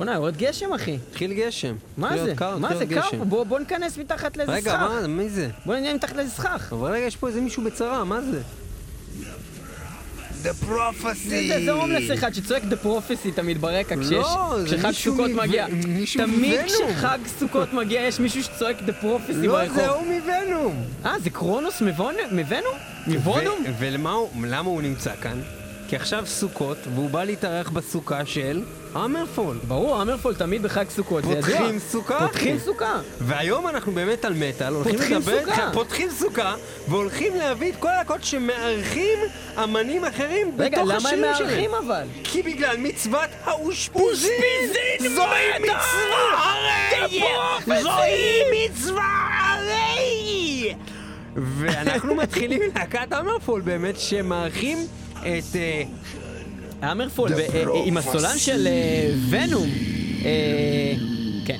בוא'נה, יורד גשם, אחי. התחיל גשם. מה זה? קר, מה זה קר? בוא בוא ניכנס מתחת לאיזה רגע, סכך. מה, מי זה? בוא נהיה מתחת לאיזה סכך. אבל רגע, יש פה איזה מישהו בצרה, מה זה? The prophecy! זה זה הומלס אחד שצועק דה פרופסי תמיד ברקע כשיש, לא, כשחג סוכות מ- מגיע. מישהו תמיד מוונום. כשחג סוכות מגיע יש מישהו שצועק דה פרופסי לא, ברחוב. זה ההוא מוונום! אה, זה קרונוס מוונום? מבונום? ו- ולמה הוא, למה הוא נמצא כאן? כי עכשיו סוכות, והוא בא להתארח בסוכה של המרפול. ברור, אמרפול תמיד בחג סוכות, זה ידוע. פותחים סוכה, פותחים. סוכה. והיום אנחנו באמת על מטאל, הולכים פותחים לדבר, סוכה. פותחים סוכה, והולכים להביא את כל הלהקות שמארחים אמנים אחרים רגע, בתוך למה הם השירים שלהם. מארחים אבל? כי בגלל מצוות האושפיזין! זוהי מצווה הרי! זוהי מצווה הרי! ואנחנו מתחילים עם להקת אמרפול באמת, שמארחים את... אה, אמרפול, אה, עם הסולן של אה, ונום. כן.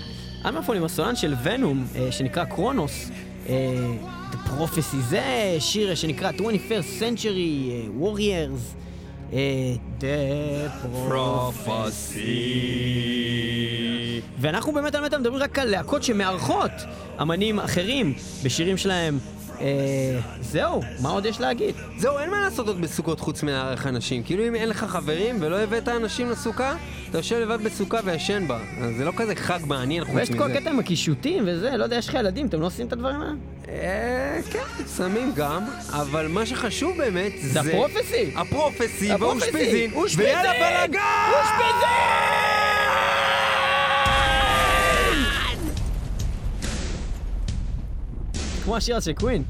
אמרפול עם הסולן של ונום, שנקרא קרונוס. The Prophecy, זה שיר שנקרא 21st Century Warriors. The Prophecy. ואנחנו באמת על מטה מדברים רק על להקות שמארחות אמנים אחרים בשירים שלהם. אה, זהו, מה עוד יש להגיד? זהו, אין מה לעשות עוד בסוכות חוץ מלארח אנשים. כאילו אם אין לך חברים ולא הבאת אנשים לסוכה, אתה יושב לבד בסוכה וישן בה. אז זה לא כזה חג מעניין חוץ ויש את מזה. כל הקטע עם הקישוטים וזה, לא יודע, יש לך ילדים, אתם לא עושים את הדברים האלה? אה, כן, שמים גם, אבל מה שחשוב באמת זה... זה הפרופסי! הפרופסי! והאושפיזין! אושפיזין! ויאללה בלאגן! כמו השיר של קווין.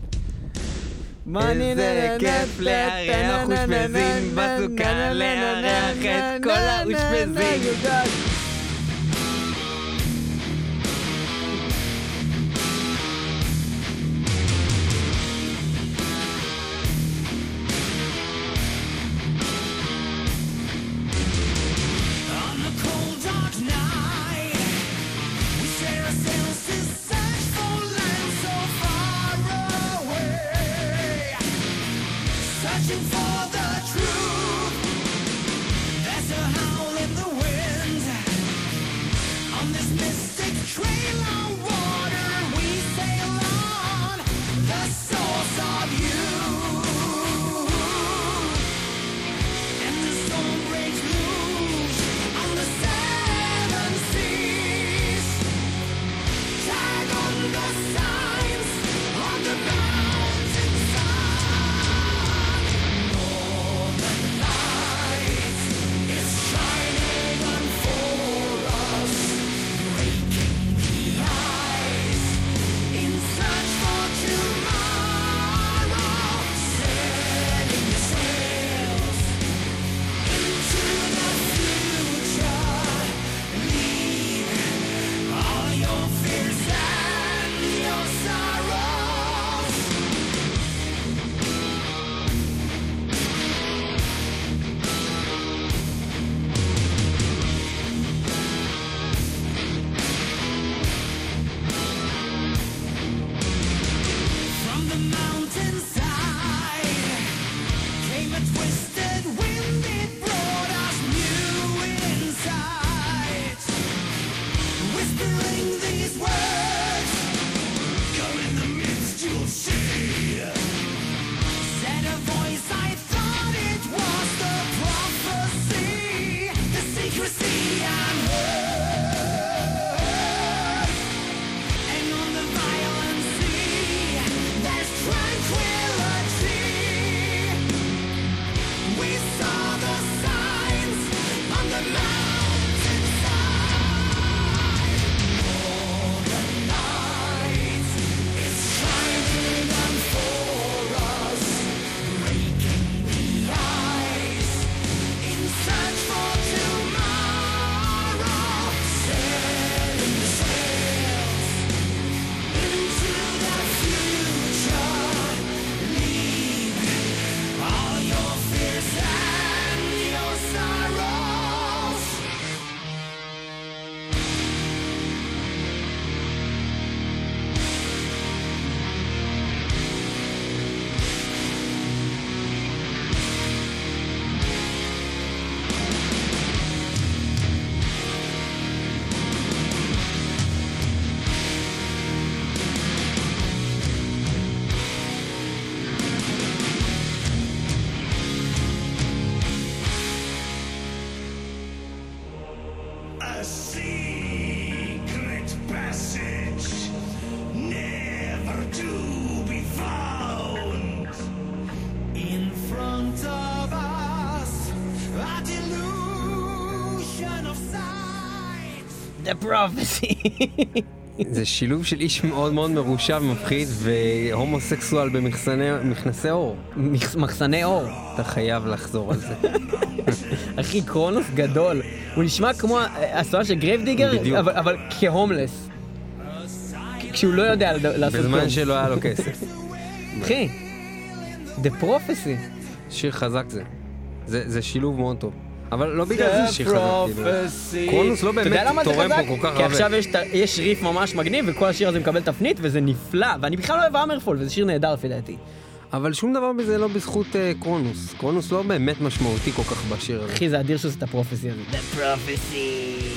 איזה כיף לארח אושפיזין בסוכה, לארח את כל האושפיזין. trail זה שילוב של איש מאוד מאוד מרושע ומפחיד והומוסקסואל במכנסי. מח- מחסני אור. אתה חייב לחזור על זה. אחי, קרונוס גדול. הוא נשמע כמו ה- הסולן של Grave Digger, בדיוק. אבל, אבל כהומלס. כשהוא לא יודע לעשות כלום. בזמן שלא היה לו כסף. אחי, The Prophecy. שיר חזק זה. זה, זה שילוב מאוד טוב. אבל לא בגלל זה שיר חזק. כאילו. קרונוס לא באמת תורם? פה כל כך כי הרבה. עכשיו יש, ריף ממש מגניב, וכל השיר הזה מקבל תפנית, וזה נפלא. ואני בכלל לא אוהב אמרפול, וזה שיר נהדר לפי דעתי. אבל שום דבר בזה לא בזכות אה, קרונוס. קרונוס לא באמת משמעותי כל כך בשיר הזה. אחי, זה אדיר שזה את הפרופסי הזה. The Prophecy.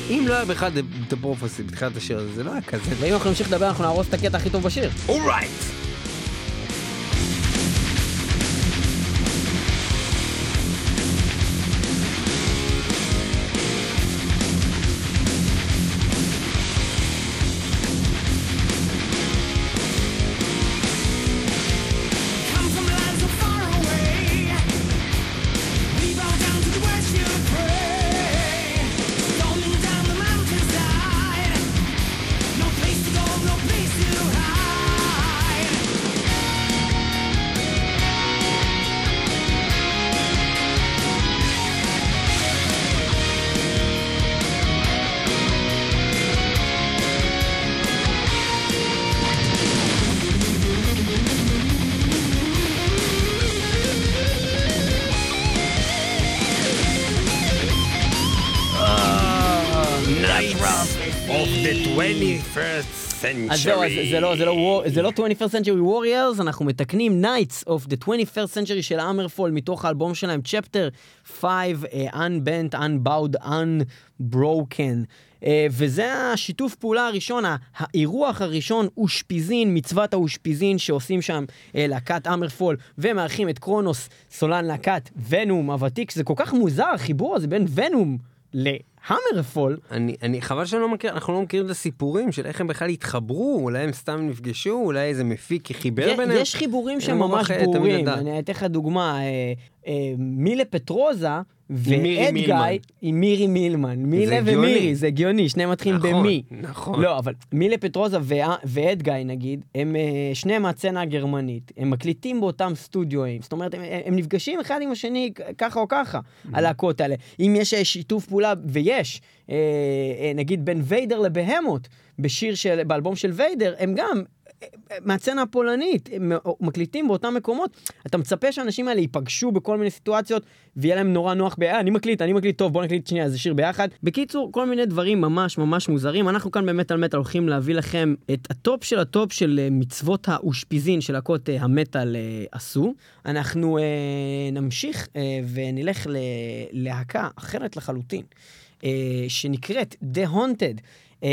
אם לא היה בכלל את הפרופסי בתחילת השיר הזה, זה לא היה כזה. ואם אנחנו נמשיך לדבר, אנחנו נהרוס את הקטע הכי טוב בשיר. אורייט! Come 21st אז זה לא, זה לא, וור- זה לא 21st Century Warriors, אנחנו מתקנים Knights of the 21st Century של אמרפול מתוך האלבום שלהם, Chapter 5, uh, Unbent, Unbowed, Unbroken. Uh, וזה השיתוף פעולה הראשון, האירוח הראשון, אושפיזין, מצוות האושפיזין שעושים שם uh, להקת אמרפול, ומארחים את קרונוס, סולן להקת ונום הוותיק, שזה כל כך מוזר, החיבור הזה בין ונום להמרפול. אני, אני, חבל שאני לא מכיר, אנחנו לא מכירים את הסיפורים של איך הם בכלל התחברו, אולי הם סתם נפגשו, אולי איזה מפיק חיבר י- ביניהם. יש חיבורים שהם אין ממש ברורים. אני אתן לך דוגמה, אה, מילה פטרוזה מילמן. גיא עם מירי מילמן, מילה. ומירי, זה הגיוני, שניהם מתחילים נכון, במי. נכון. לא, אבל מילה פטרוזה ואד גיא נגיד, הם אה, שניהם מהצצנה הגרמנית, הם מקליטים באותם סטודיואים, זאת אומרת, הם, הם נפגשים אחד עם השני ככה או ככה, Mm-hmm. הלהקות האלה. אם יש אה, שיתוף פעולה, ויש, אה, אה, נגיד בין Vader ל Behemoth, בשיר של, באלבום של ויידר, הם גם מהסצנה הפולנית, הם מקליטים באותם מקומות, אתה מצפה שהאנשים האלה ייפגשו בכל מיני סיטואציות, ויהיה להם נורא נוח ב... אה, אני מקליט, אני מקליט, טוב, בוא נקליט שנייה איזה שיר ביחד. בקיצור, כל מיני דברים ממש ממש מוזרים. אנחנו כאן במטאל מטאל הולכים להביא לכם את הטופ של הטופ של אה, מצוות האושפיזין של להקות אה, המטאל אה, עשו. אנחנו אה, נמשיך אה, ונלך ללהקה אחרת לחלוטין, אה, שנקראת The Haunted. Uh,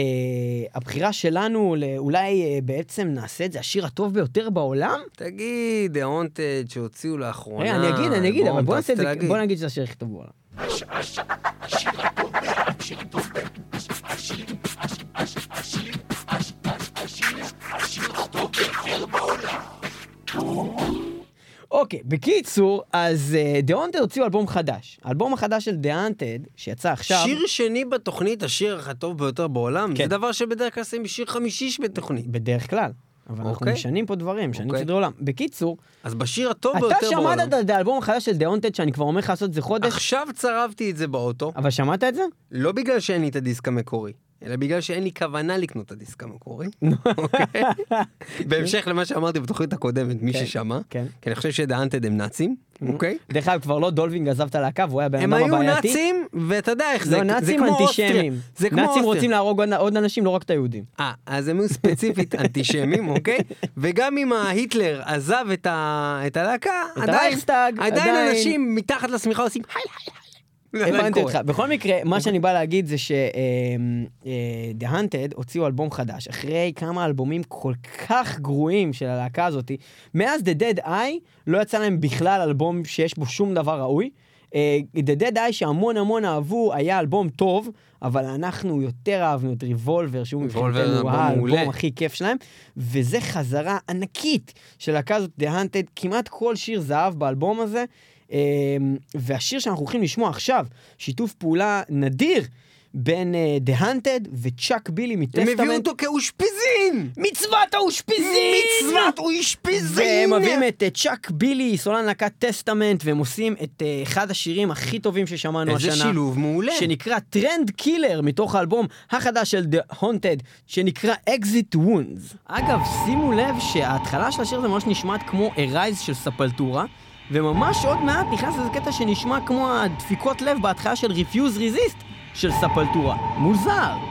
הבחירה שלנו, אולי uh, בעצם נעשה את זה השיר הטוב ביותר בעולם? תגיד, The Haunted שהוציאו לאחרונה. רגע, אני אגיד, אני אגיד, אבל בוא נעשה את זה, בוא. נגיד שזה השיר הכי טוב בעולם. אוקיי, בקיצור, אז uh, The Haunted הוציאו אלבום חדש. האלבום החדש של Haunted, שיצא עכשיו... שיר שני בתוכנית, השיר הטוב ביותר בעולם, כן. זה דבר שבדרך כלל עושים בשיר חמישי בתוכנית. בדרך כלל. אבל אנחנו אוקיי. משנים פה דברים, משנים אוקיי. סדרי עולם. בקיצור, אז בשיר הטוב אתה ביותר בעולם. שמעת את האלבום החדש של Haunted, שאני כבר אומר לך לעשות את זה חודש, עכשיו צרבתי את זה באוטו, אבל שמעת את זה? לא בגלל שאין לי את הדיסק המקורי, אלא בגלל שאין לי כוונה לקנות את הדיסק המקורי. אוקיי? בהמשך למה שאמרתי בתוכנית הקודמת, מי כן, ששמע, כן. כי אני חושב שדאנטד הם נאצים, אוקיי? דרך אגב, כבר לא דולבינג עזב את הלהקה, והוא היה בן הם אדם היו הבעייתי. נאצים, ואתה יודע איך זה, לא, זה נאצים כמו אוסטריה. אנטישמים. זה כמו נאצים. רוצים להרוג עוד- אנשים, לא רק את היהודים. אה, אז הם היו ספציפית אנטישמים, אוקיי? וגם אם ההיטלר עזב את, הלהקה, עדיין. אנשים מתחת לשמיכה עושים היי היי. זה הבנתי. אותך. בכל מקרה, מה שאני בא להגיד זה ש... אמ, אה, The Hunted הוציאו אלבום חדש, אחרי כמה אלבומים כל כך גרועים של הלהקה הזאת. מאז The Dead Eye לא יצא להם בכלל אלבום שיש בו שום דבר ראוי. אה, The Dead Eye שהמון המון אהבו, היה אלבום טוב, אבל אנחנו יותר אהבנו את ריבולבר, שהוא מבחינתנו. האלבום הכי כיף שלהם, וזה חזרה ענקית של הלהקה הזאת, The Hunted, כמעט כל שיר זהב באלבום הזה. אמ, והשיר שאנחנו הולכים לשמוע עכשיו, שיתוף פעולה נדיר בין אה, The Haunted וצ'אק בילי הם הביאו מ Testament. אותו כאושפיזין! מצוות האושפיזין! מצוות אושפיזין! והם מביאים את אה, צ'אק בילי, סולן להקת Testament, והם עושים את אה, אחד השירים הכי טובים ששמענו איזה השנה. שילוב מעולה. שנקרא Trend Killer, מתוך האלבום החדש של The Haunted, שנקרא Exit Wounds. אגב, שימו לב שההתחלה של השיר הזה ממש נשמעת כמו Arise של Sepultura, וממש עוד מעט נכנס איזה קטע שנשמע כמו הדפיקות לב בהתחלה של Refuse Resist של ספלטורה. מוזר.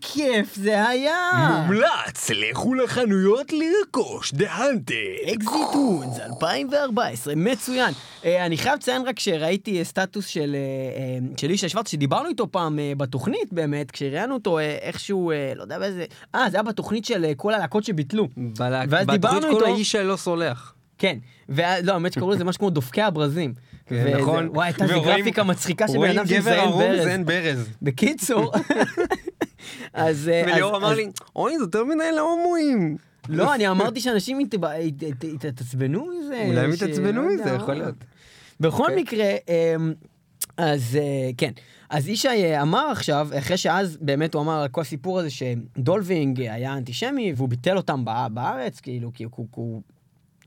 כיף זה היה! מומלץ, לכו לחנויות לרכוש, The Haunted. Exit Wounds 2014, מצוין. אה, אני חייב לציין רק שראיתי סטטוס של אה, אה, של איש שוורץ, שדיברנו איתו פעם בתוכנית באמת, כשראיינו אותו איכשהו, לא יודע באיזה... אה, זה היה בתוכנית של כל הלהקות שביטלו. ואז דיברנו בתוכנית איתו... קוראים האיש שלא סולח. כן, ואז, לא, האמת שקראו לזה משהו כמו דופקי הברזים. כן, נכון. וואי, הייתה איזה גרפיקה מצחיקה של בן אדם שמזיין ברז. בקיצור, אז... אה, וליאור אז- אמר אז- לי, אוי, זה יותר מדי להומואים. לא, אני אמרתי שאנשים יתעצבנו מזה. אולי הם יתעצבנו לא מזה. יכול להיות. בכל אוקיי. מקרה, אמ, אז אה, כן. אז ישי אה, אמר עכשיו, אחרי שאז באמת הוא אמר על כל הסיפור הזה שדולבינג היה אנטישמי והוא ביטל אותם בא- בארץ, כאילו, כי הוא...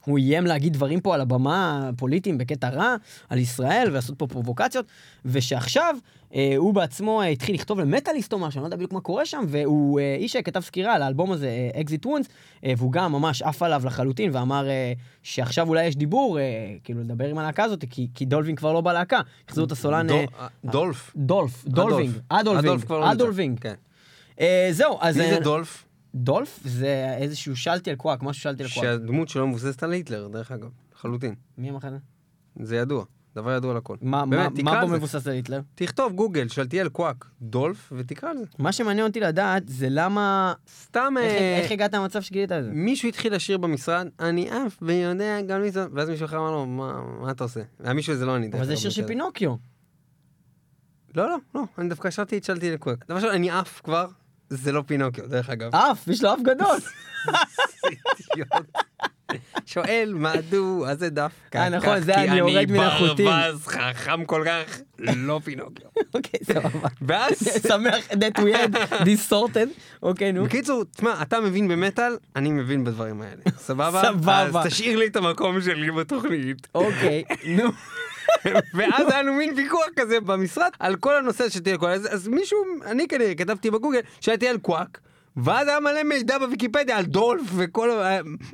הוא איים להגיד דברים פה על הבמה פוליטיים בקטע רע, על ישראל, ולעשות פה פרובוקציות, ושעכשיו אה, הוא בעצמו אה, התחיל לכתוב למטאליסט או משהו, אני לא יודע בדיוק מה קורה שם, והוא, אה, איש כתב סקירה על האלבום הזה, אה, Exit Wounds, אה, והוא גם ממש עף עליו לחלוטין, ואמר אה, שעכשיו אולי יש דיבור, אה, כאילו לדבר עם הלהקה הזאת, כי, כי דולווינג כבר לא בלהקה, החזירו את הסולן... דו- אה, אה, דולף. דולף, דולווינג, אדולווינג, לא. אדולווינג. כן. אה, זהו, אז... מי אה, זה דולף? דולף זה איזשהו שלטי על קוואק, משהו שלטי על קוואק. שהדמות שלו מבוססת על היטלר, דרך אגב. לחלוטין. מי אמר לך את זה? זה ידוע. דבר ידוע לכל. מה- מה באמת, מה על בו זה. מבוסס על היטלר? תכתוב גוגל, שלטיאל קוואק, דולף, ותקרא על זה. מה שמעניין אותי לדעת זה למה... סתם איך- אה, איך הגעת למצב שגילית את זה? מישהו התחיל לשיר במשרד, אני עף ויודע גם מי זה, ואז מישהו אחר אמר לו, "מה- מה אתה עושה? והמישהו הזה לא אני. אבל זה שיר של. פינוקיו. לא, לא, לא, אני דווקא שרתי את שלטיאל קוואק. דבר ראשון, אני עף כבר, זה לא פינוקיו, דרך אגב. אף, יש לו אף גדול. שואל מדוע זה דווקא אה, נכון, זה כי אני יורד מן החוטים. ברווז חכם כל כך, לא פינוקיו. אוקיי, סבבה. ואז, שמח that we had this sorted. אוקיי, נו. בקיצור, תשמע, אתה מבין במטאל, אני מבין בדברים האלה. סבבה? סבבה. אז תשאיר לי את המקום שלי בתוכנית. אוקיי, נו. ואז היה לנו מין ויכוח כזה במשרד על כל הנושא של תהיה קוואק. אז, מישהו, אני כנראה כתבתי בגוגל שהייתי על קוואק. ואז היה מלא מידע בוויקיפדיה על דולף וכל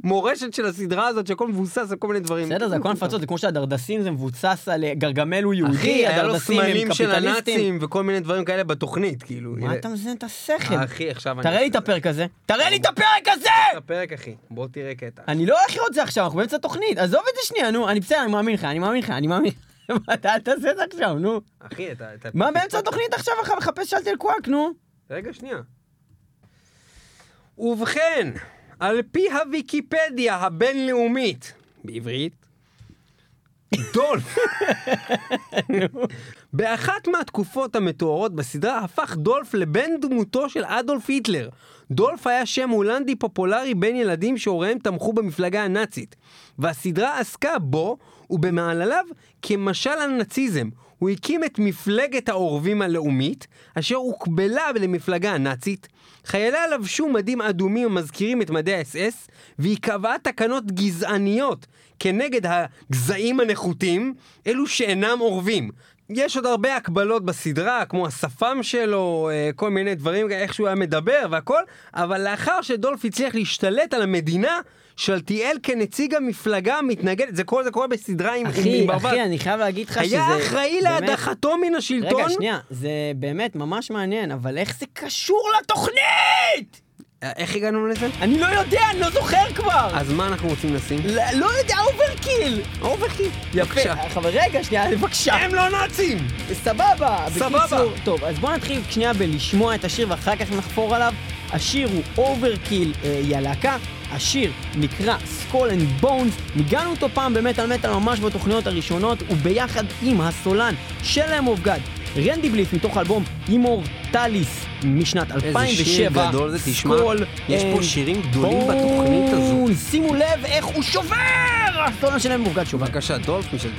המורשת של הסדרה הזאת שהכל מבוסס על כל מיני דברים. בסדר, זה הכל נפצות, זה כמו שהדרדסים זה מבוסס על אה, גרגמל הוא יהודי, אחי, היה לו סמלים של. הנאצים וכל מיני דברים כאלה בתוכנית, כאילו. מה אתה מזיין את השכל? אחי, עכשיו אני... תראה לי את הפרק הזה. תראה לי את הפרק הזה! הפרק, אחי. בוא תראה קטע. אני לא הולך לראות את זה עכשיו, אנחנו באמצע תוכנית. עזוב את זה שנייה, נו. אני בסדר, אני מאמין לך, אני מאמין לך, אני מאמין. אתה אל תעשה את זה עכשיו, נו. אחי, אתה... מה באמצע התוכנית עכשיו מחפש שאלתי על קוואק, נו? רגע, שנייה. ובכן, על פי הוויקיפדיה הבינלאומית, בעברית, דולף. באחת מהתקופות המתוארות בסדרה הפך דולף לבן דמותו של אדולף היטלר. דולף היה שם הולנדי פופולרי בין ילדים שהוריהם תמכו במפלגה הנאצית, והסדרה עסקה בו ובמעלליו כמשל הנאציזם. הוא הקים את מפלגת העורבים הלאומית, אשר הוקבלה למפלגה הנאצית. חייליה לבשו מדים אדומים המזכירים את מדי האס-אס, והיא קבעה תקנות גזעניות כנגד הגזעים הנחותים, אלו שאינם עורבים. יש עוד הרבה הקבלות בסדרה, כמו השפם שלו, אה, כל מיני דברים, איך שהוא היה מדבר והכל, אבל לאחר שדולף הצליח להשתלט על המדינה, שלתיאל כנציג המפלגה מתנגד, זה כל זה קורה בסדרה עם, עם אחי, ברווז. אחי, אני חייב להגיד לך שזה... היה אחראי באמת- להדחתו מן השלטון. רגע, שנייה, זה באמת ממש מעניין, אבל איך זה קשור לתוכנית? אה, איך הגענו לזה? אני לא יודע, אני לא זוכר כבר. אז מה אנחנו רוצים לשים? ל- לא יודע, Overkill. Overkill. יפה. אבל רגע, שנייה, בבקשה. הם לא נאצים! סבבה. סבבה. בקיצור, טוב, אז בוא נתחיל שנייה בלשמוע את השיר ואחר כך נחפור עליו. השיר הוא Overkill, אה, הלהקה. השיר נקרא Skull and Bones. ניגנו אותו פעם במטאל מטאל ממש בתוכניות הראשונות, וביחד עם הסולן של Lamb of God. רנדי בליית' מתוך האלבום Immortalis משנת 2007. איזה שיר גדול זה, תשמע, Skull יש פה and שירים גדולים בתוכנית הזו. Bones. שימו לב איך הוא שובר! הסולן של Lamb of God שובר. בבקשה, דולף משל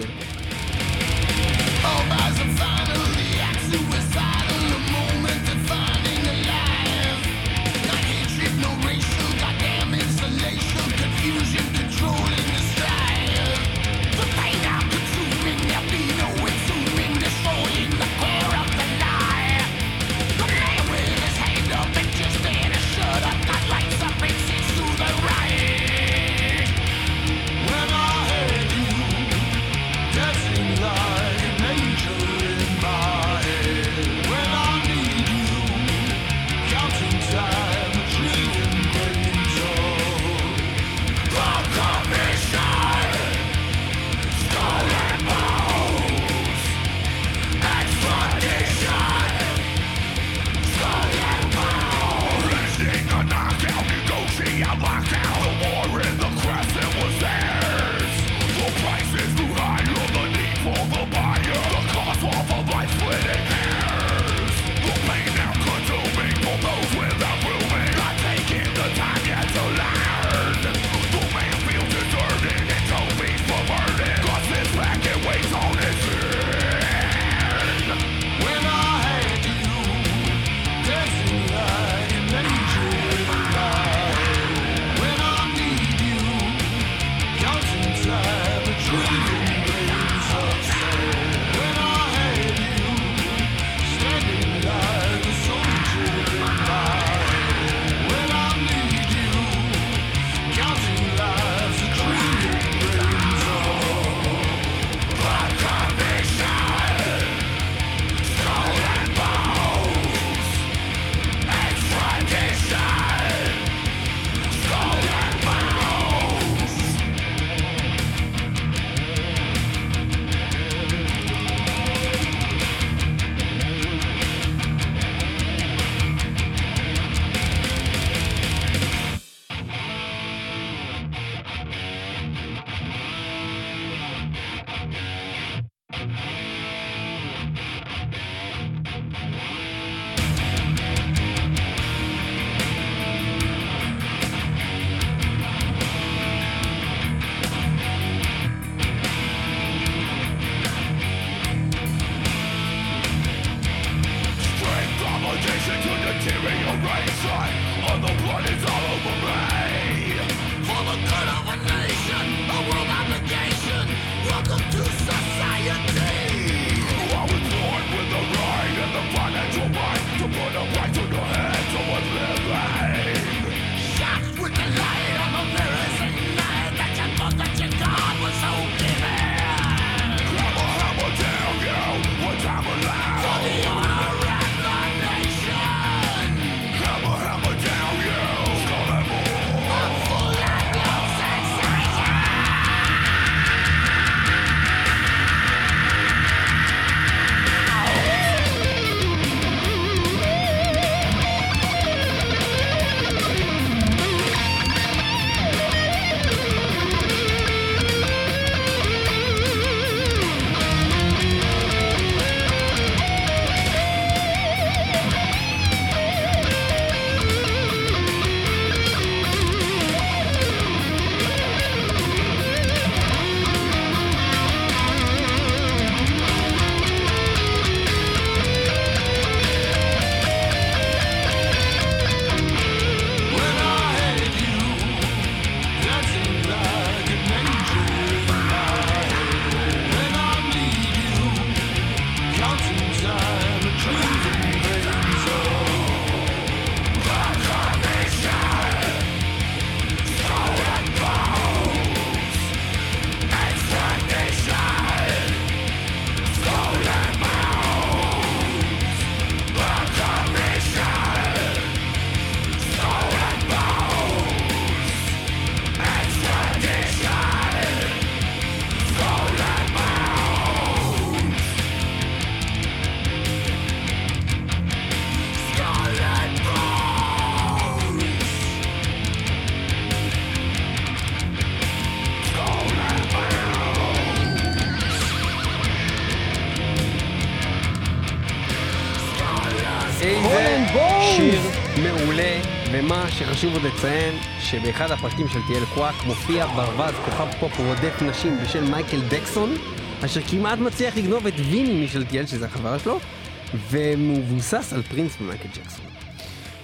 ומה שחשוב עוד לציין, שבאחד הפרקים שלתיאל קוואק מופיע ברווז כוכב פופ רודף נשים בשם מייקל דקסון, אשר כמעט מצליח לגנוב את ויני משלתיאל, שזה החברה שלו, ומבוסס על פרינס ומייקל ג'קסון.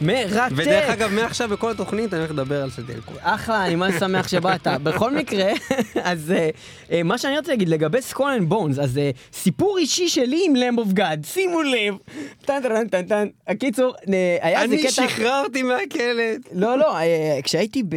מרתק. ודרך אגב, מעכשיו בכל התוכנית אני הולך לדבר על שלתיאל קוואק. אחלה, אני ממש שמח שבאת. בכל מקרה, אז אה, אה, מה שאני רוצה להגיד לגבי Skull and Bones, אז אה, סיפור אישי שלי עם Lamb of God, שימו לב. טן טן טן טן. הקיצור, אה, היה איזה אני קטע... שוחררתי מהכלא. לא, לא, אה, כשהייתי ב...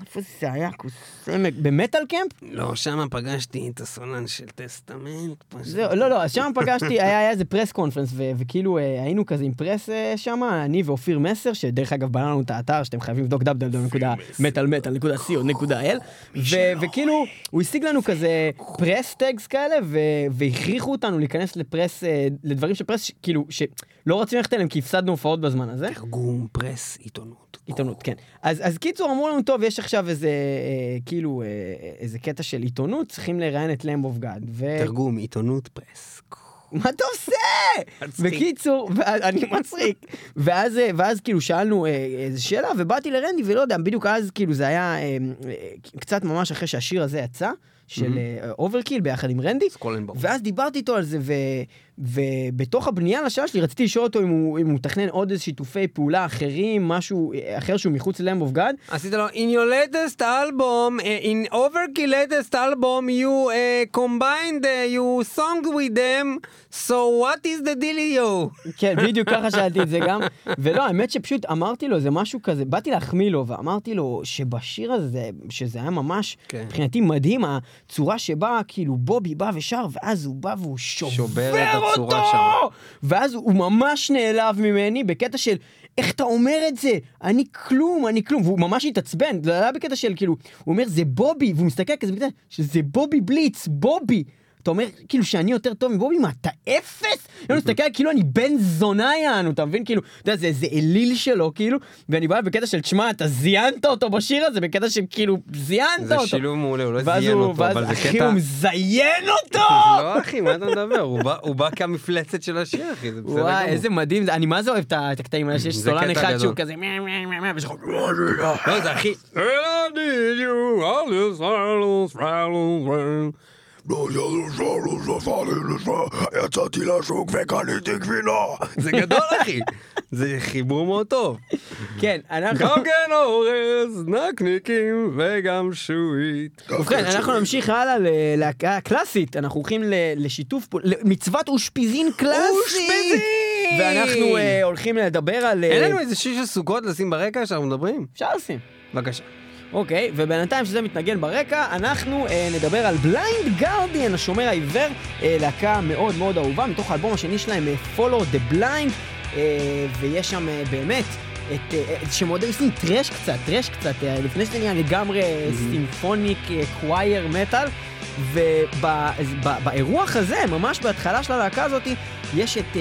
איפה זה היה? קוסמק? ב Metalcamp? לא, שם פגשתי את הסולן של Testament. לא, לא, שם פגשתי, היה איזה press conference, וכאילו אה, היינו כזה עם press אה, שם, אני ואופיר מסר, שדרך אגב בנה לנו את האתר, שאתם חייבים לבדוק www.מטאלמטאל.co.il, ו- וכאילו, הוא השיג לנו כזה press tags כאלה, והכריחו אותנו להיכנס ל press, אה, לדברים של press, כאילו, שלא רצינו ללכת אליהם כי הפסדנו הופעות בזמן הזה. תרגום press עיתונות. עיתונות, כן. אז, אז קיצור, אמרו לנו, טוב, יש עכשיו איזה, אה, כאילו, אה, איזה קטע של עיתונות, צריכים לראיין את Lamb of God. ו... תרגום עיתונות press. מה אתה עושה? בקיצור, אני מצחיק. ואז, אה, ואז כאילו שאלנו אה, איזה שאלה, ובאתי לרנדי, ולא יודע, בדיוק אז כאילו זה היה אה, אה, קצת ממש אחרי שהשיר הזה יצא, של Overkill ביחד עם רנדי. ואז דיברתי איתו על זה, ו... ובתוך הבנייה לשאלה שלי רציתי לשאול אותו אם הוא, אם הוא מתכנן עוד איזה שיתופי פעולה אחרים, משהו אה, אחר שהוא מחוץ ל-Lamb of God. עשית לו, in your latest album, uh, in Overkill latest album, you uh, combined, uh, you song with them, so what is the deal you? כן, בדיוק ככה שאלתי את זה גם. ולא, האמת שפשוט אמרתי לו, זה משהו כזה, באתי להחמיא לו, ואמרתי לו שבשיר הזה, שזה היה ממש, כן. מבחינתי מדהים, הצורה שבה כאילו בובי בא ושר, ואז הוא בא והוא שובר, שובר אותו! שם. ואז הוא ממש נעלב ממני בקטע של... איך אתה אומר את זה? אני כלום, אני כלום. והוא ממש התעצבן, זה היה בקטע של כאילו, הוא אומר זה בובי, והוא מסתכל כזה בקטע שזה בובי בליץ, בובי. אתה אומר כאילו שאני יותר טוב מבובי, מה אתה אפס? אני מסתכל כאילו אני בן זונה יענו, אתה מבין? כאילו, אתה יודע, זה איזה אליל שלו כאילו, ואני בא בקטע של תשמע, אתה זיינת אותו בשיר הזה, בקטע של כאילו, זיינת זה אותו. שילוב מעולה, הוא לא זיין אותו, אבל זה אחי קטע... הוא מזיין אותו! לא אחי, מה אתה מדבר? הוא בא- כמפלצת של השיר אחי, זה בסדר גמור. וואי, איזה מדהים, זה. אני מה זה אוהב את הקטעים האלה, שיש זה סולן אחד. שהוא כזה. לא, זה הכי... יצאתי לשוק וקניתי גבינה. זה גדול אחי, זה חיבור מאוד טוב. כן, אנחנו... גם כן אורז, נקניקים וגם שועית. ובכן, אנחנו נמשיך הלאה ללהקה קלאסית, אנחנו הולכים ל- לשיתוף פה, למצוות אושפיזין קלאסית! אושפיזין! ואנחנו אה, הולכים לדבר על... אה, אין לנו איזה שיר של סוכות לשים ברקע שאנחנו מדברים? אפשר לשים. בבקשה. אוקיי, ובינתיים שזה מתנגן ברקע, אנחנו אה, נדבר על בליינד גרדיאן, השומר העיוור, אה, להקה מאוד מאוד אהובה, מתוך האלבום השני שלהם, אה, Follow the Blind, אה, ויש שם אה, באמת את, אה, אה, שמאוד עושים thrash קצת, thrash קצת, אה, לפני שזה נהיה לגמרי symphonic choir metal, ובאירוח הזה, ממש בהתחלה של הלהקה הזאת, יש את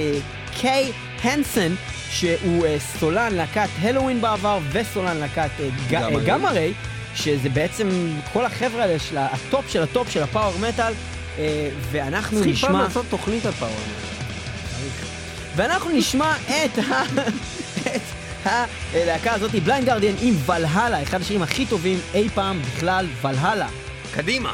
קאי הנסן, שהוא אה, סולן להקת Helloween בעבר, וסולן להקת ג- Gamma Ray. Gamma Ray, שזה בעצם כל החבר'ה האלה של הטופ של הטופ של ה power metal, אה, ואנחנו צריכים פעם נשמע... לעשות תוכנית על power. ואנחנו נשמע את ה... הלהקה הזאת, Blind Guardian עם ולהלה, אחד השירים הכי טובים אי פעם בכלל, ולהלה. קדימה.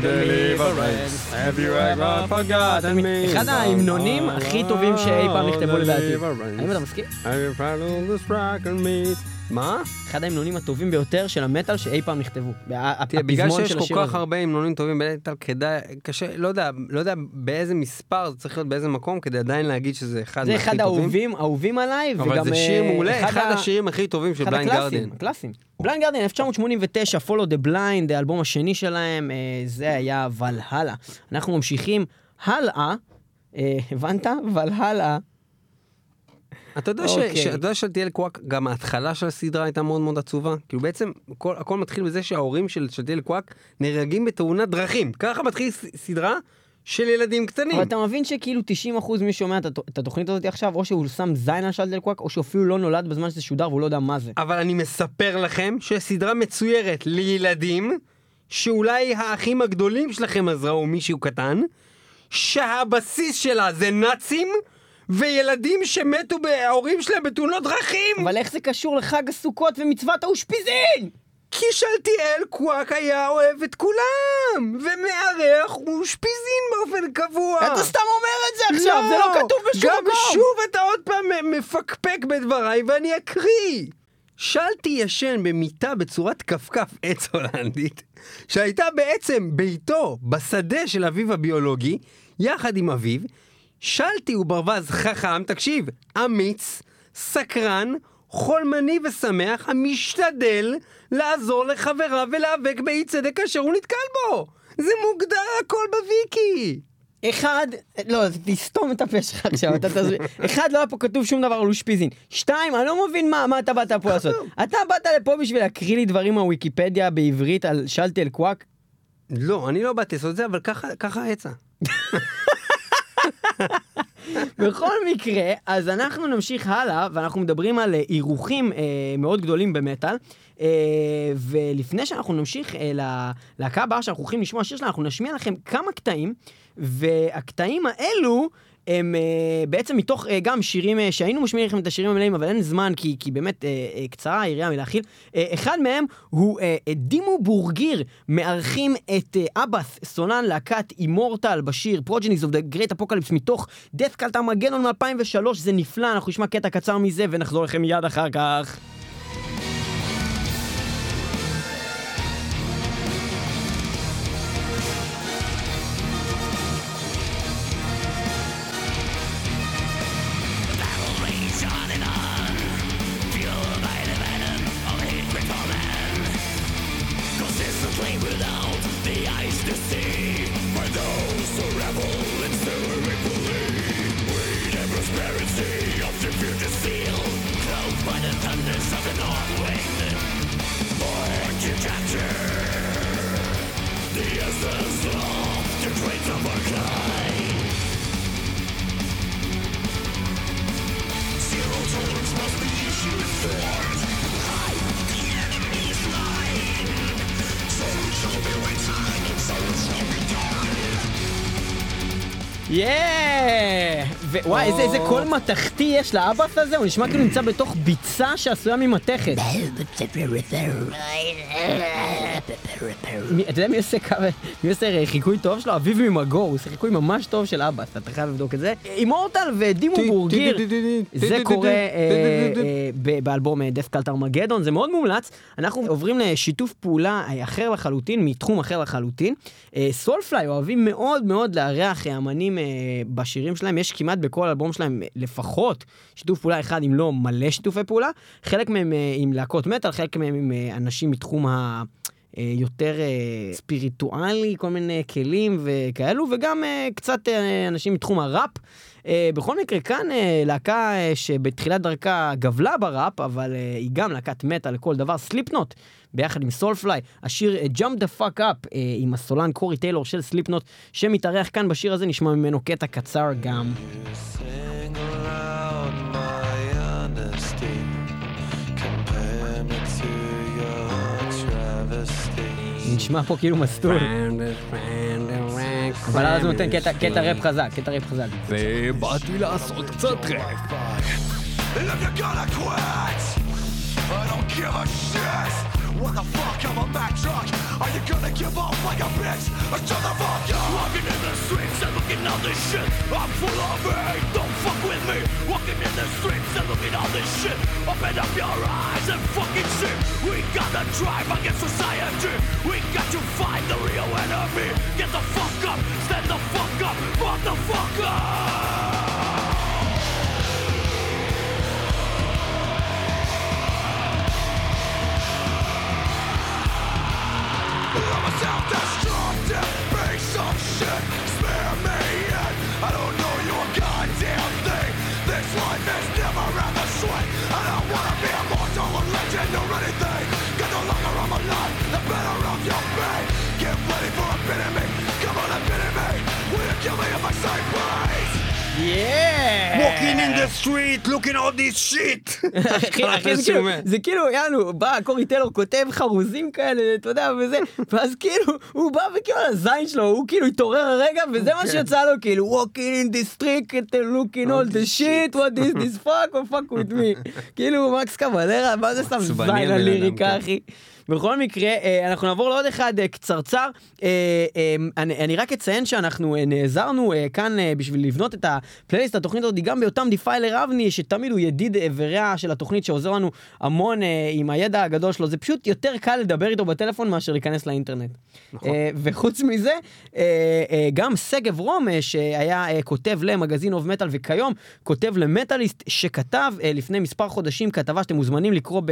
Deliverance, have you ever forgotten me? אחד ההמנונים הכי טובים שאי פעם נכתבו לדעתי. האם אתה מסכים? מה? אחד ההמנונים הטובים ביותר של המטאל שאי פעם נכתבו. תראה, בגלל שיש כל כך. הרבה המנונים טובים במטאל, כדאי, קשה, לא יודע, לא יודע באיזה מספר זה צריך להיות באיזה מקום, כדי עדיין להגיד שזה אחד זה מהכי אחד טובים. האהובים, האהובים עליי, וגם... אבל זה שיר אה, מעולה, אחד ה- השירים הכי טובים של אחד בליינד הקלאסים, גרדן. הקלאסים. Blind Guardian 1989, Follow the Blind, האלבום השני שלהם, אה, זה היה ולהלה. אנחנו ממשיכים הלאה, אה, הבנת? ולהלה. אתה יודע ש- אוקיי. שאתה יודע שלתיאל קוואק, גם ההתחלה של הסדרה הייתה מאוד מאוד עצובה? כאילו בעצם, הכל- הכל מתחיל בזה שההורים של שלתיאל קוואק נהרגים בתאונת דרכים. ככה מתחיל סדרה של ילדים קטנים. אבל אתה מבין שכאילו 90% מי שומע את הת- את התוכנית הזאת עכשיו, או שהוא שם זין על שלתיאל קוואק, או שהוא אפילו לא נולד בזמן שזה שודר והוא לא יודע מה זה. אבל אני מספר לכם שסדרה מצוירת לילדים, שאולי האחים הגדולים שלכם אז ראו מישהו קטן, שהבסיס שלה זה נאצים, וילדים שמתו בהורים שלהם בתאונות דרכים! אבל איך זה קשור לחג הסוכות ומצוות האושפיזין? כי שלטיאל קוואק היה אוהב את כולם, ומארח אושפיזין באופן קבוע. אתה סתם אומר את זה עכשיו, זה לא כתוב בשום גם מקום. שוב אתה עוד פעם מפקפק בדבריי ואני אקריא. שלטי ישן במיטה בצורת כפכף עץ הולנדית, שהייתה בעצם ביתו בשדה של אביו הביולוגי, יחד עם אביו. שלטי הוא ברווז חכם, תקשיב, אמיץ, סקרן, חולמני ושמח, המשתדל לעזור לחבריו ולהיאבק באי צדק כאשר הוא נתקל בו. זה מוגדר הכל בוויקי. אחד, לא, תסתום את הפה שלך עכשיו, אתה תסביר. אחד, לא היה פה כתוב שום דבר על אושפיזין. שתיים, אני לא מבין מה, מה אתה באת פה לעשות. אתה באת לפה בשביל להקריא לי דברים מהוויקיפדיה בעברית על שלטל קוואק? לא, אני לא באתי לעשות את זה, אבל ככה העצה. בכל מקרה, אז אנחנו נמשיך הלאה, ואנחנו מדברים על אה, אירוחים אה, מאוד גדולים במטאל. אה, ולפני שאנחנו נמשיך אה, ללהקה הבאה שאנחנו הולכים לשמוע שיר שלה, אנחנו נשמיע לכם כמה קטעים, והקטעים האלו... הם uh, בעצם מתוך uh, גם שירים uh, שהיינו משמיעים לכם את השירים המלאים, אבל אין זמן כי, כי באמת קצרה היריעה מלהכיל. אחד מהם הוא דימו בורגיר, מארחים את אבאס סולן להקת אימורטל בשיר Progenies of the Great Apocalypse מתוך death cult ארמגנון מ-2003, זה נפלא, אנחנו נשמע קטע קצר מזה ונחזור לכם מיד אחר כך. וואי, איזה איזה קול מתכתי יש לאבאס הזה, הוא נשמע כאילו נמצא בתוך ביצה שעשויה ממתכת. אתה יודע מי עושה קו- מי עושה אה, חיקוי טוב שלו? אביב ממגור, הוא עושה חיקוי ממש טוב של אבאס, אתה חייב לבדוק את זה. אימורטל ודימו בורגיר, זה קורה אה, אה, באלבום דף קלט ארמגדון, זה מאוד מומלץ. אנחנו עוברים לשיתוף פעולה אה, אחר לחלוטין, מתחום אחר לחלוטין. אה, סולפליי אוהבים מאוד מאוד לארח אה, אמנים אה, בשירים שלהם, יש כמעט בכל אלבום שלהם אה, לפחות שיתוף פעולה אחד, אם לא מלא שיתופי פעולה. חלק מהם אה, עם להקות מטאל, חלק מהם עם אה, אנשים מתחום ה... אה, יותר אה, ספיריטואלי, כל מיני כלים וכאלו, וגם אה, קצת אנשים מתחום הראפ. בכל מקרה, כאן להקה שבתחילת דרכה גבלה בראפ, אבל היא גם להקת מטא לכל דבר, סליפנוט, ביחד עם סולפליי, השיר Jump the fuck up עם הסולן קורי טיילור של סליפנוט, שמתארח כאן בשיר הזה, נשמע ממנו קטע קצר גם. Sing aloud נשמע פה כאילו מסטול, אבל אז הוא נותן קטע- ראפ חזק, קטע ראפ חזק. ובאתי לעשות קצת ראפ. And if you're gonna quit, I don't give a shit. What the fuck, I'm a Mack truck. Are you gonna give up like a bitch? Or shut the fuck up? Walking in the streets and looking all this shit. I'm full of hate, don't fuck with me. Walking in the streets and looking all this shit. Open up your eyes and fucking see. We gotta drive against society. We got to find the real enemy. Get the fuck up, stand the fuck up, motherfucker. I'm Walking in the street, looking all this shit. זה כאילו, זה כאילו, יענו, בא קורי טלור, כותב חרוזים כאלה, אתה יודע, וזה, ואז כאילו, הוא בא וכאילו על הזין שלו, הוא כאילו התעורר הרגע, וזה מה שיצא לו, כאילו, walking in the street, looking all the shit, what is this fuck, or fuck with me. כאילו, מקס קבלרה, מה זה שם זין לליריקה, כן. אחי. בכל מקרה, אה, אנחנו נעבור לעוד אחד אה, קצרצר. אה, אני, אני רק אציין שאנחנו נעזרנו כאן בשביל לבנות את הפלייליסט התוכנית הזאת גם ברותם Defiler אבני, שתמיד הוא ידיד ורע של התוכנית שעוזר לנו המון עם הידע הגדול שלו. זה פשוט יותר קל לדבר איתו בטלפון מאשר להיכנס לאינטרנט. אה, וחוץ מזה, גם שגב רום, שהיה כותב למגזין אוף מטאל וכיום כותב למטאליסט, שכתב לפני מספר חודשים כתבה שאתם מוזמנים לקרוא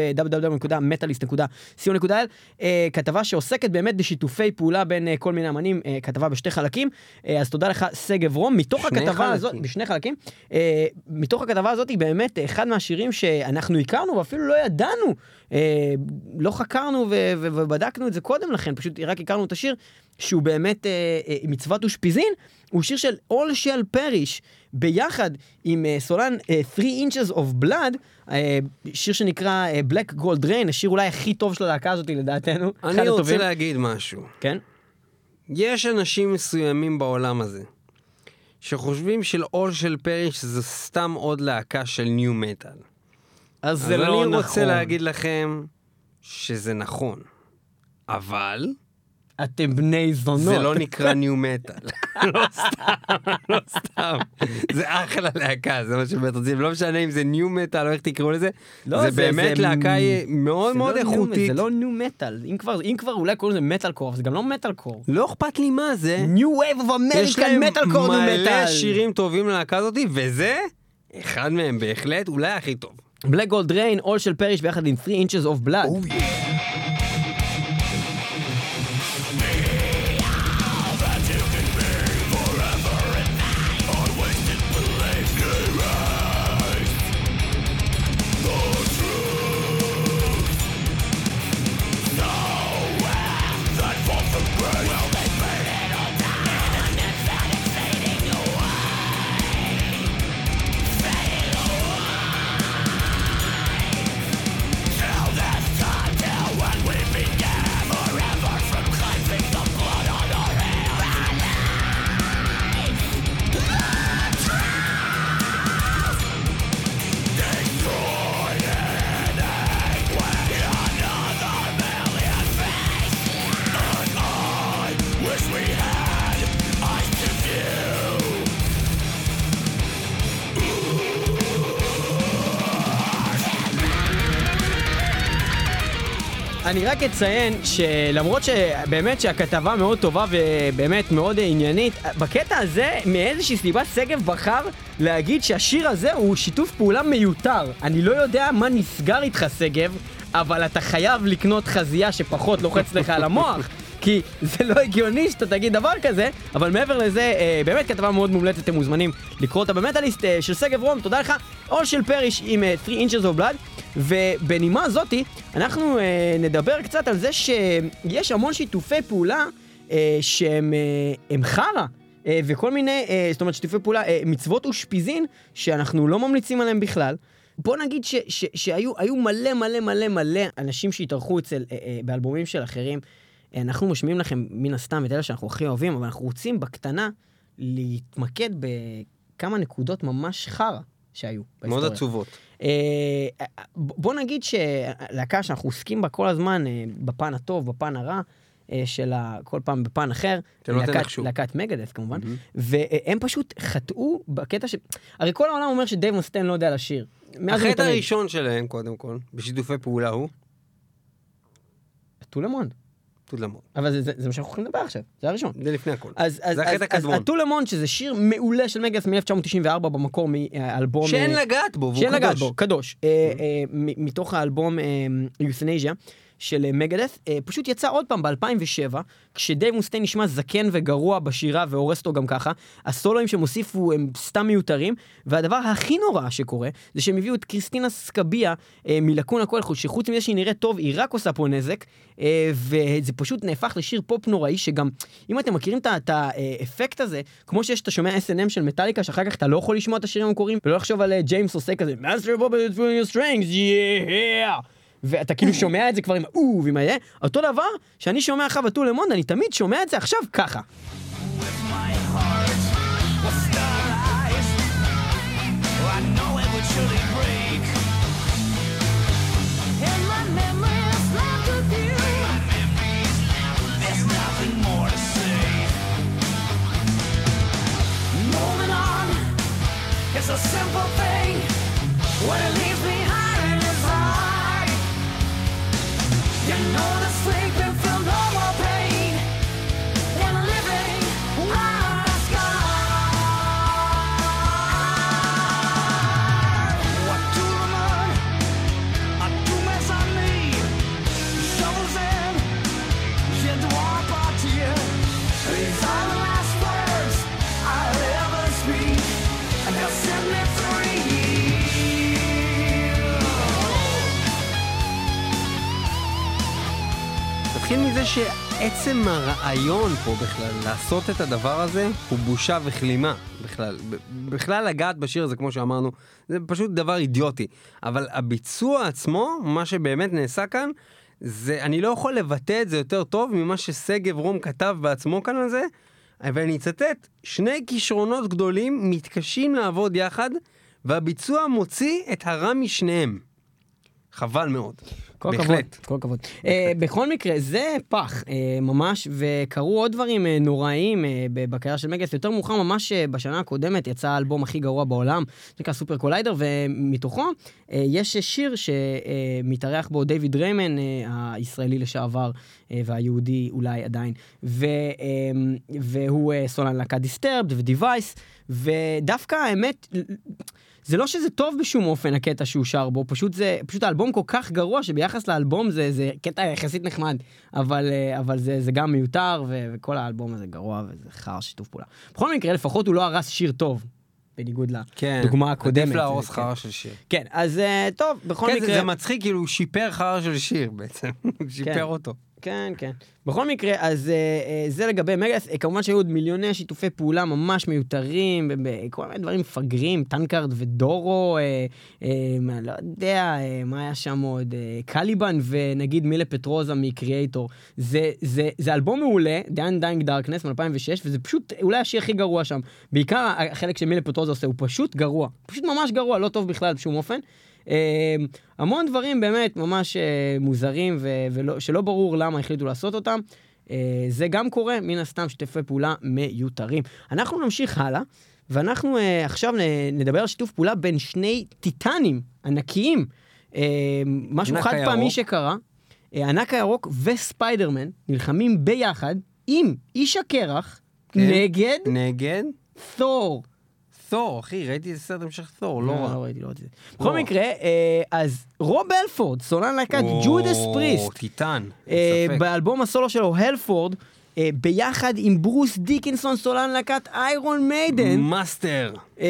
אה, כתבה שעוסקת באמת בשיתופי פעולה בין אה, כל מיני אמנים, אה, כתבה בשתי חלקים. אה, אז תודה לך, שגב רום. מתוך הכתבה חלקים. הזאת, בשני חלקים, אה, מתוך הכתבה הזאת היא באמת אחד מהשירים שאנחנו הכרנו ואפילו לא ידענו, אה, לא חקרנו ו- ו- ובדקנו את זה קודם לכן, פשוט רק הכרנו את השיר, שהוא באמת אה, אה, מצוות אושפיזין, הוא שיר של All Shall Perish, ביחד עם אה, סולן אה, 3 Inches of Blood, אה, שיר שנקרא אה, Black Gold Rain, השיר אולי הכי טוב של הלהקה הזאת לדעתנו. אני רוצה הטובים. להגיד משהו. כן? יש אנשים מסוימים בעולם הזה, שחושבים של עול של פריש זה סתם עוד להקה של ניו מטאל. אז אז זה לא נכון. אני רוצה להגיד לכם שזה נכון. אבל אתם בני זונות. זה לא נקרא ניו מטאל. לא סתם, לא סתם. זה אחלה להקה, זה מה שבאמת רוצים. לא משנה אם זה nu metal או איך תקראו לזה. לא, זה זה- באמת זה- להקה מאוד מאוד לא nu- איכותית. זה לא nu metal, אם כבר, אם כבר אולי קוראים לזה מטאל קור, אבל זה גם לא מטאל קור. לא אכפת לי מה זה. new wave of יש American להם metalcore nu מלא מטאל. שירים טובים ללהקה הזאתי, וזה אחד מהם בהחלט, אולי הכי טוב. Black Gold Reign, All Shall Perish ביחד עם 3 inches of blood. רק אציין שלמרות שבאמת שהכתבה מאוד טובה ובאמת מאוד עניינית, בקטע הזה מאיזושהי סיבה שגב בחר להגיד שהשיר הזה הוא שיתוף פעולה מיותר. אני לא יודע מה נסגר איתך שגב, אבל אתה חייב לקנות חזייה שפחות לוחץ לך על המוח. כי זה לא הגיוני שאתה תגיד דבר כזה, אבל מעבר לזה, אה, באמת כתבה מאוד מומלצת, אתם מוזמנים לקרוא אותה במטאליסט אה, של שגב רום, תודה לך, עול של פריש עם אה, 3 inches of blood, ובנימה זאתי, אנחנו אה, נדבר קצת על זה שיש המון שיתופי פעולה אה, שהם אה, חרא. אה, וכל מיני, אה, זאת אומרת שיתופי פעולה, אה, מצוות אושפיזין שאנחנו לא ממליצים עליהם בכלל. בוא נגיד ש, ש, שהיו היו מלא מלא מלא מלא אנשים שהתארחו אצל, באלבומים של אחרים. אה, אנחנו משמיעים לכם מן הסתם את אלה שאנחנו הכי אוהבים, אבל אנחנו רוצים בקטנה להתמקד בכמה נקודות ממש חרא שהיו בהיסטוריה. מאוד עצובות. אה, בוא נגיד שלהקה שאנחנו עוסקים בה כל הזמן, אה, בפן הטוב, בפן הרע, אה, של ה... כל פעם בפן אחר. שלא להקת- תנחשו. להקת Megadeth כמובן. והם פשוט חטאו בקטע ש... הרי כל העולם אומר שדייב מוסטיין לא יודע לשיר. החטא. הראשון שלהם, קודם כל, בשיתופי פעולה הוא, טולמונד. טודלמון. אבל זה- זה זה מה שאנחנו הולכים לדבר עכשיו, זה הראשון. זה לפני הכל. אז, אז, זה אז, החטא אז הקדמון. ה Tout le Monde, שזה שיר מעולה של Megadeth מ-1994 במקור מאלבום... שאין אה, לגעת בו, והוא שאין לגעת קדוש. בו, קדוש. אה, אה, מ- מתוך האלבום Youthanasia של Megadeth, פשוט יצא עוד פעם ב-2007, כשדייב מוסטיין נשמע זקן וגרוע בשירה והורס אותו גם ככה, הסולואים שהם הוסיפו הם סתם מיותרים, והדבר הכי נורא שקורה, זה שהם הביאו את קריסטינה סקאביה אה, מ Lacuna Coil שחוץ מזה שהיא נראית טוב, היא רק עושה פה נזק, אה, וזה פשוט נהפך לשיר פופ נוראי, שגם, אם אתם מכירים את האפקט הזה, כמו שיש, אתה שומע S&M של מטאליקה, שאחר כך אתה לא יכול לשמוע את השירים המקוריים, ולא לחשוב על אה, ג'יימס עושה כזה, master yeah! ואתה כאילו שומע את זה כבר עם האו ועם ה... אותו דבר, שאני שומע לך בטולמונד, אני תמיד שומע את זה עכשיו ככה. It's a simple thing. What it מזה שעצם הרעיון פה בכלל, לעשות את הדבר הזה, הוא בושה וכלימה בכלל. בכלל לגעת בשיר הזה, כמו שאמרנו, זה פשוט דבר אידיוטי. אבל הביצוע עצמו, מה שבאמת נעשה כאן, זה, אני לא יכול לבטא את זה יותר טוב ממה ששגב רום כתב בעצמו כאן על זה, ואני אצטט, שני כישרונות גדולים מתקשים לעבוד יחד, והביצוע מוציא את הרע משניהם. חבל מאוד. כל בהחלט. כל הכבוד. אה, בכל מקרה, זה פח, אה, ממש, וקרו עוד דברים נוראיים אה, ב- בקריירה של Megadeth. יותר מאוחר, ממש אה, בשנה הקודמת, יצא האלבום הכי גרוע בעולם, שנקרא Super Collider, ומתוכו אה, יש שיר שמתארח בו דיוויד דריימן, אה, הישראלי לשעבר, אה, והיהודי אולי עדיין, ו, אה, והוא אה, סולן להקה Disturbed ו Device, ודווקא האמת... זה לא שזה טוב בשום אופן הקטע שהוא שר בו, פשוט זה, פשוט האלבום כל כך גרוע שביחס לאלבום זה, זה קטע יחסית נחמד, אבל, אה, אבל זה, זה גם מיותר ו- וכל האלבום הזה גרוע וזה חרא שיתוף פעולה. בכל מקרה, לפחות הוא לא הרס שיר טוב, בניגוד כן, לדוגמה הקודמת. עדיף להרוס כן. חרא של שיר. כן, אז אה, טוב, בכל כן, מקרה... זה, זה מצחיק, כאילו הוא שיפר חרא של שיר בעצם, הוא שיפר אותו. כן, כן. בכל מקרה, אז אה, אה, זה לגבי Megadeth. אה, כמובן שהיו עוד מיליוני שיתופי פעולה ממש מיותרים, בכל מיני דברים מפגרים, Tankard ו Doro, לא יודע, מה היה שם עוד, קליבן ונגיד מילה פטרוזה מקריאייטור. זה, זה, זה אלבום מעולה, The Undying Darkness מ-2006, וזה פשוט אולי השיר הכי גרוע שם. בעיקר החלק שמילה פטרוזה עושה, הוא פשוט גרוע. פשוט ממש גרוע, לא טוב בכלל בשום אופן. אה, המון דברים באמת ממש אה, מוזרים ו- ולא, שלא ברור למה החליטו לעשות אותם. אה, זה גם קורה, מן הסתם שיתופי פעולה מיותרים. אנחנו נמשיך הלאה, ואנחנו אה, עכשיו נדבר על שיתוף פעולה בין שני טיטנים ענקיים. משהו חד פעמי הירוק. שקרה, אה, ענק הירוק וספיידרמן נלחמים ביחד עם איש הקרח כן. נגד נגד תור. תור, אחי, ראיתי את הסרט המשך תור, לא רע. לא ראיתי, לא ראיתי. בכל מקרה, אה, אז רוב אלפורד, סולן להקת ג'ודס פריסט, טיטן, אה, אין ספק. באלבום הסולו שלו, הלפורד, אה, ביחד עם ברוס דיקנסון, סולן להקת Iron Maiden, master. אה,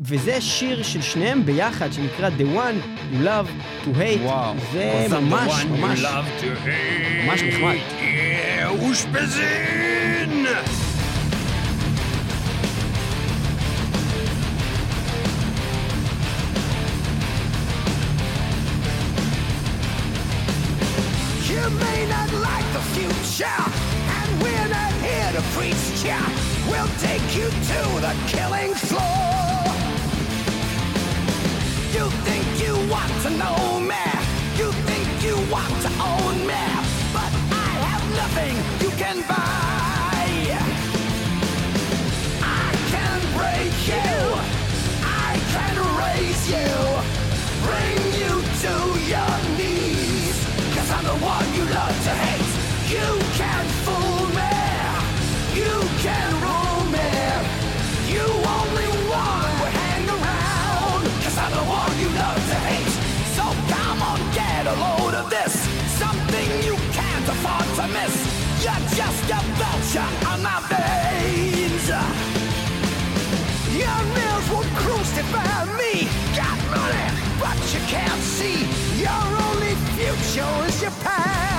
וזה שיר של שניהם ביחד, שנקרא The One You Love to Hate. וואו. זה ממש, ממש, ממש נחמד. אושפזין! You may not like the future, and we're not here to preach ya. We'll take you to the killing floor. You think you want to know me? You think you want to own me? But I have nothing you can buy. I can break you. I can raise you. Miss. You're just a vulture on my veins. Your nails will crucify me. Got money, but you can't see. Your only future is your past.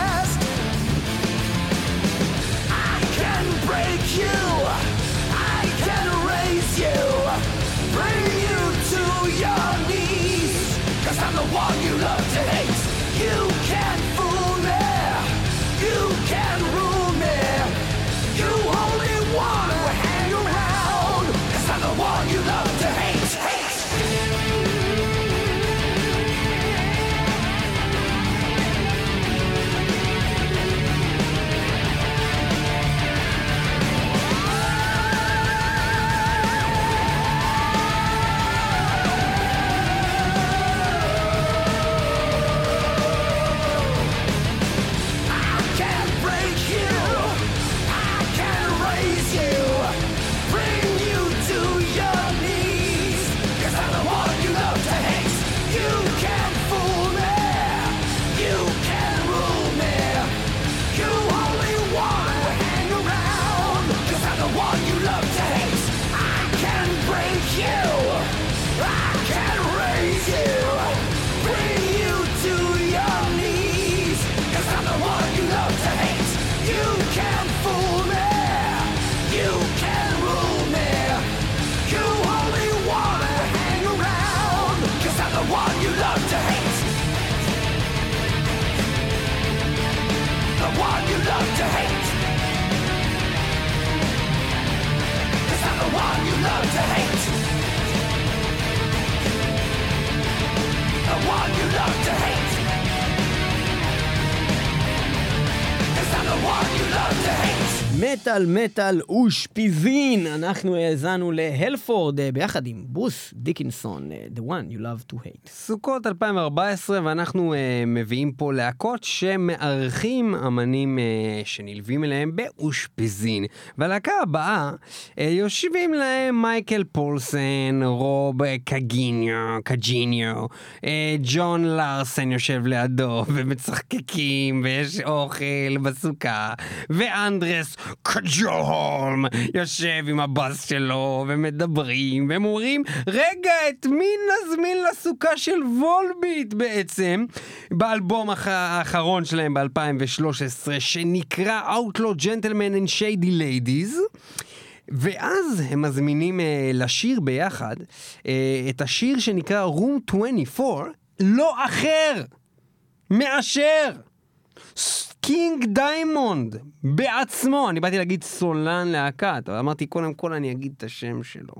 מטאל, מטאל אושפיזין. אנחנו האזנו להלפורד אה, ביחד עם ברוס דיקינסון, אה, The One You Love to Hate. סוכות 2014 ואנחנו uh, מביאים פה להקות שמארחים אמנים uh, שנלווים אליהם באושפיזין. והלהקה הבאה uh, יושבים להם מייקל פולסן, רוב קגיניו, קג'יניו, uh, ג'ון לארסן יושב לידו ומצחקקים ויש אוכל בסוכה, ואנדרס קג'ולהולם יושב עם הבאס שלו ומדברים והם אומרים רגע את מי נזמין לסוכה של וולביט בעצם? באלבום האח- האחרון שלהם ב-2013 שנקרא Outlaw Gentlemen and Shady Ladies ואז הם מזמינים אה, לשיר ביחד אה, את השיר שנקרא Room 24 לא אחר מאשר King Diamond בעצמו, אני באתי להגיד סולן להקת, אבל אמרתי קודם כל אני אגיד את השם שלו.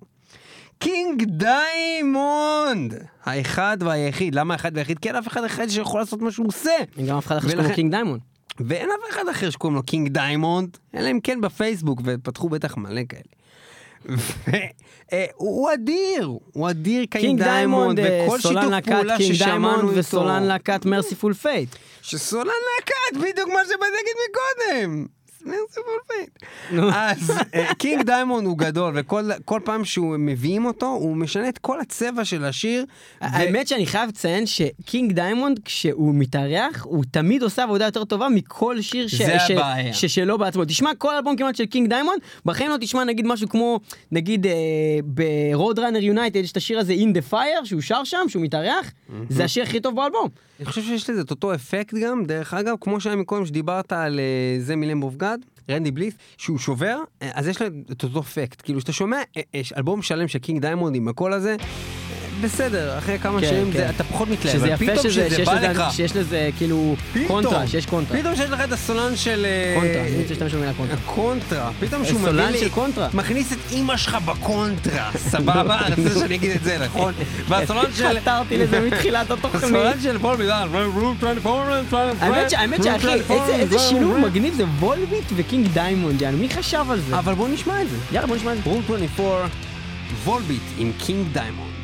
King Diamond! האחד והיחיד. למה האחד והיחיד? כי אין אף אחד אחר שיכול לעשות מה שהוא עושה. גם אף אחד אחר שקוראים לו King Diamond. ואין אף אחד אחר שקוראים לו King Diamond, אלא אם כן בפייסבוק, ופתחו בטח מלא כאלה. והוא אדיר, הוא אדיר King Diamond, אה, וכל סולן שיתוף פעולה King ששמענו Diamond איתו. וסולן להקת Mercyful Fate. שסולן להקת, בדיוק מה להגיד מקודם. Mercyful Fate. אז אה, קינג דיימונד הוא גדול, וכל כל פעם שהוא מביאים אותו, הוא משנה את כל הצבע של השיר. האמת שאני חייב לציין שקינג דיימונד, כשהוא מתארח, הוא תמיד עושה עבודה יותר טובה מכל שיר ש- זה ש- הבעיה. ששלו בעצמו. תשמע כל אלבום כמעט של קינג דיימונד, בחיים לא תשמע נגיד משהו כמו, נגיד ב Roadrunner United יש את השיר הזה In the Fire, שהוא שר שם, שהוא מתארח, זה השיר הכי טוב באלבום. אני חושב שיש לזה את אותו אפקט גם, דרך אגב, כמו שהיה מקודם שדיברת על אה, Lamb of God, רנדי בליית', שהוא שובר, אה, אז יש לו את אותו אפקט. כאילו, כשאתה שומע אה, אה, אלבום שלם של קינג דיימונד עם הקול הזה, בסדר, אחרי כמה כן, שנים כן. זה, אתה פחות מתלהב. שזה יפה שזה, שזה שיש, לזה, לך. שיש לזה כאילו פתאום, קונטרה, שיש קונטרה. פתאום שיש לך את הסולן של... אה, קונטרה, אני רוצה להשתמש במילה קונטרה. קונטרה, פתאום שהוא מביא לי... קונטרה. מכניס את אימא שלך בקונטרה, סבבה? רצית שאני אגיד את זה, נכון? כן. והסולן של... חתרתי לזה מתחילת התוכנית. הסולן של פול מידן, האמת שאחי, איזה שילוב מגניב זה וולביט וקינג דיימונד, מי חשב על זה? אבל בוא נשמע את זה. יאללה, בוא נשמע את זה. רול 24, וולביט עם קינג דיימונד.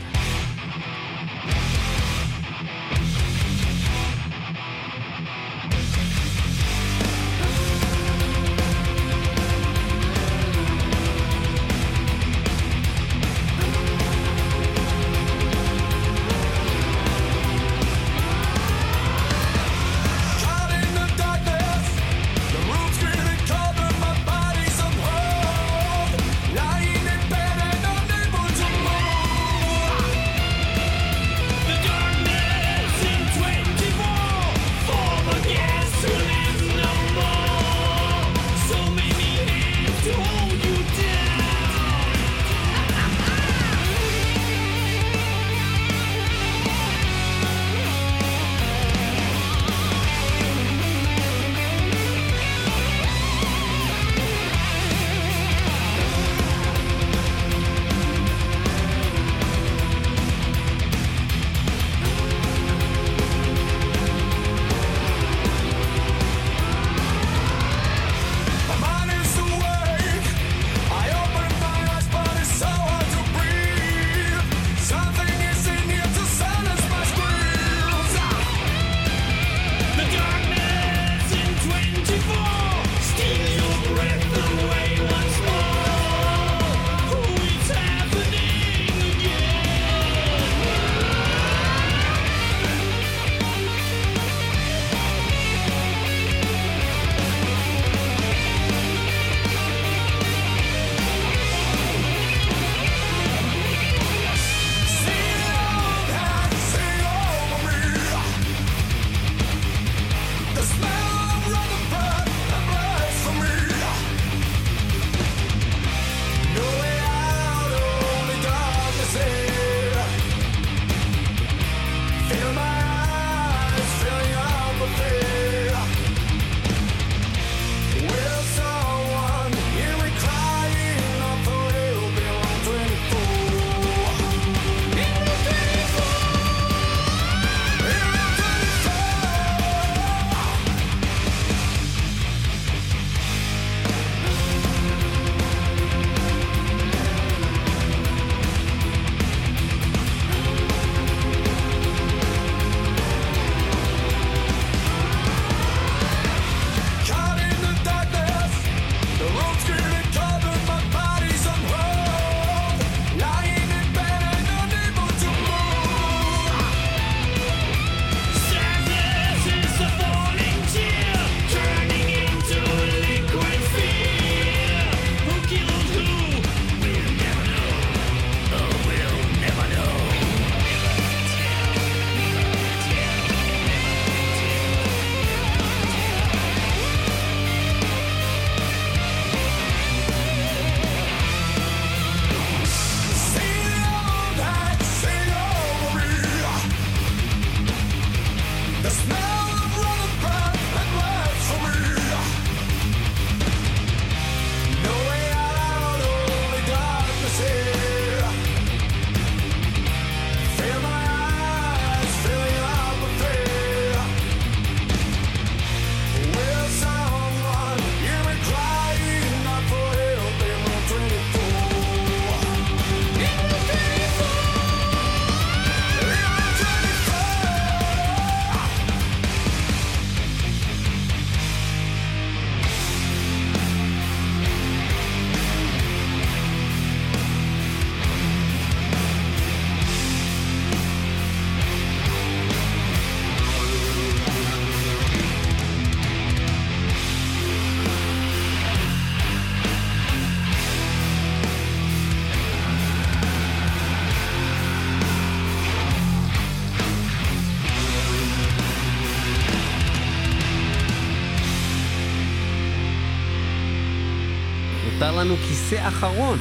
נושא אחרון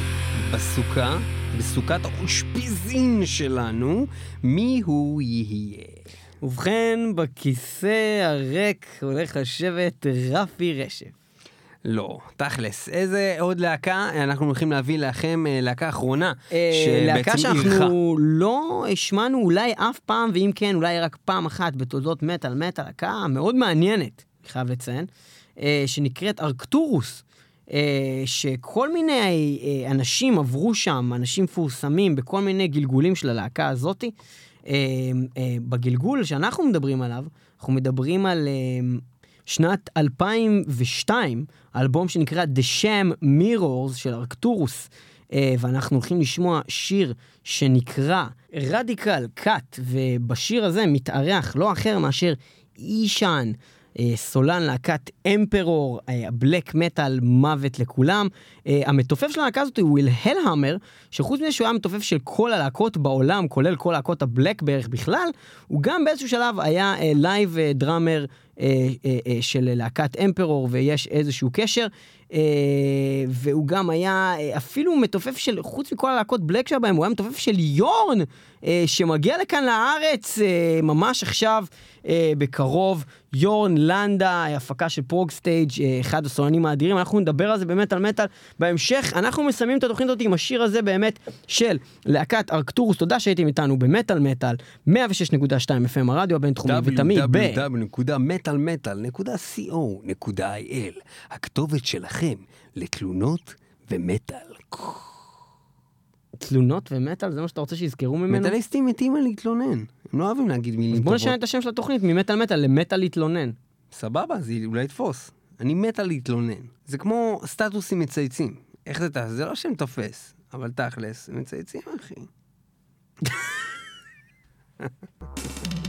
בסוכה, בסוכת האושפיזין שלנו, מי הוא יהיה. ובכן, בכיסא הריק הולך לשבת רפי רשף. לא, תכלס, איזה עוד להקה אנחנו הולכים להביא לכם אה, להקה אחרונה, אה, להקה שאנחנו לא השמענו אולי אף פעם, ואם כן, אולי רק פעם אחת בתולדות מטאל מטאל, להקה מאוד מעניינת, אני חייב לציין, אה, שנקראת ארקטורוס. אה, שכל מיני אה, אנשים עברו שם, אנשים מפורסמים בכל מיני גלגולים של הלהקה הזאתי. אה, בגלגול שאנחנו מדברים עליו, אנחנו מדברים על שנת 2002, אלבום שנקרא The Sham Mirrors של ארקטורוס, ואנחנו הולכים לשמוע שיר שנקרא רדיקל קאט, ובשיר הזה מתארח לא אחר מאשר אישן. אה, סולן להקת אמפרור, ה black metal מוות לכולם. אה, המתופף של הלהקה הזאת הוא Hellhammer, שחוץ מזה שהוא היה מתופף של כל הלהקות בעולם, כולל כל להקות ה black בערך בכלל, הוא גם באיזשהו שלב היה אה, live אה, דראמר אה, אה, אה, של להקת אמפרור, ויש איזשהו קשר. אה, והוא גם היה אה, אפילו מתופף של, חוץ מכל הלהקות black שהיה בהם, הוא היה מתופף של יורן, אה, שמגיע לכאן לארץ אה, ממש עכשיו, אה, בקרוב. יורן לנדה, הפקה של ProgStage, אה, אחד הסולנים האדירים, אנחנו נדבר על זה באמת על מטאל בהמשך. אנחנו מסיימים את התוכנית הזאת עם השיר הזה באמת של להקת ארקטורוס, תודה שהייתם איתנו במטאל מטאל, 106.2 FM הרדיו הבינתחומי, ותמיד ב... www.metalmetal.co.il הכתובת שלכם לתלונות ומטאל. תלונות ומטאל, זה מה שאתה רוצה שיזכרו ממנו? מטאליסטים מתים על להתלונן, הם לא אוהבים להגיד מילים אז בוא טובות. נשנה את השם של התוכנית ממטאל מטאל למטאל להתלונן. סבבה, זה אולי יתפוס. אני מת על להתלונן. זה כמו סטטוסים מצייצים. איך זה תעשה? זה לא שם תופס, אבל תכלס, מצייצים, אחי.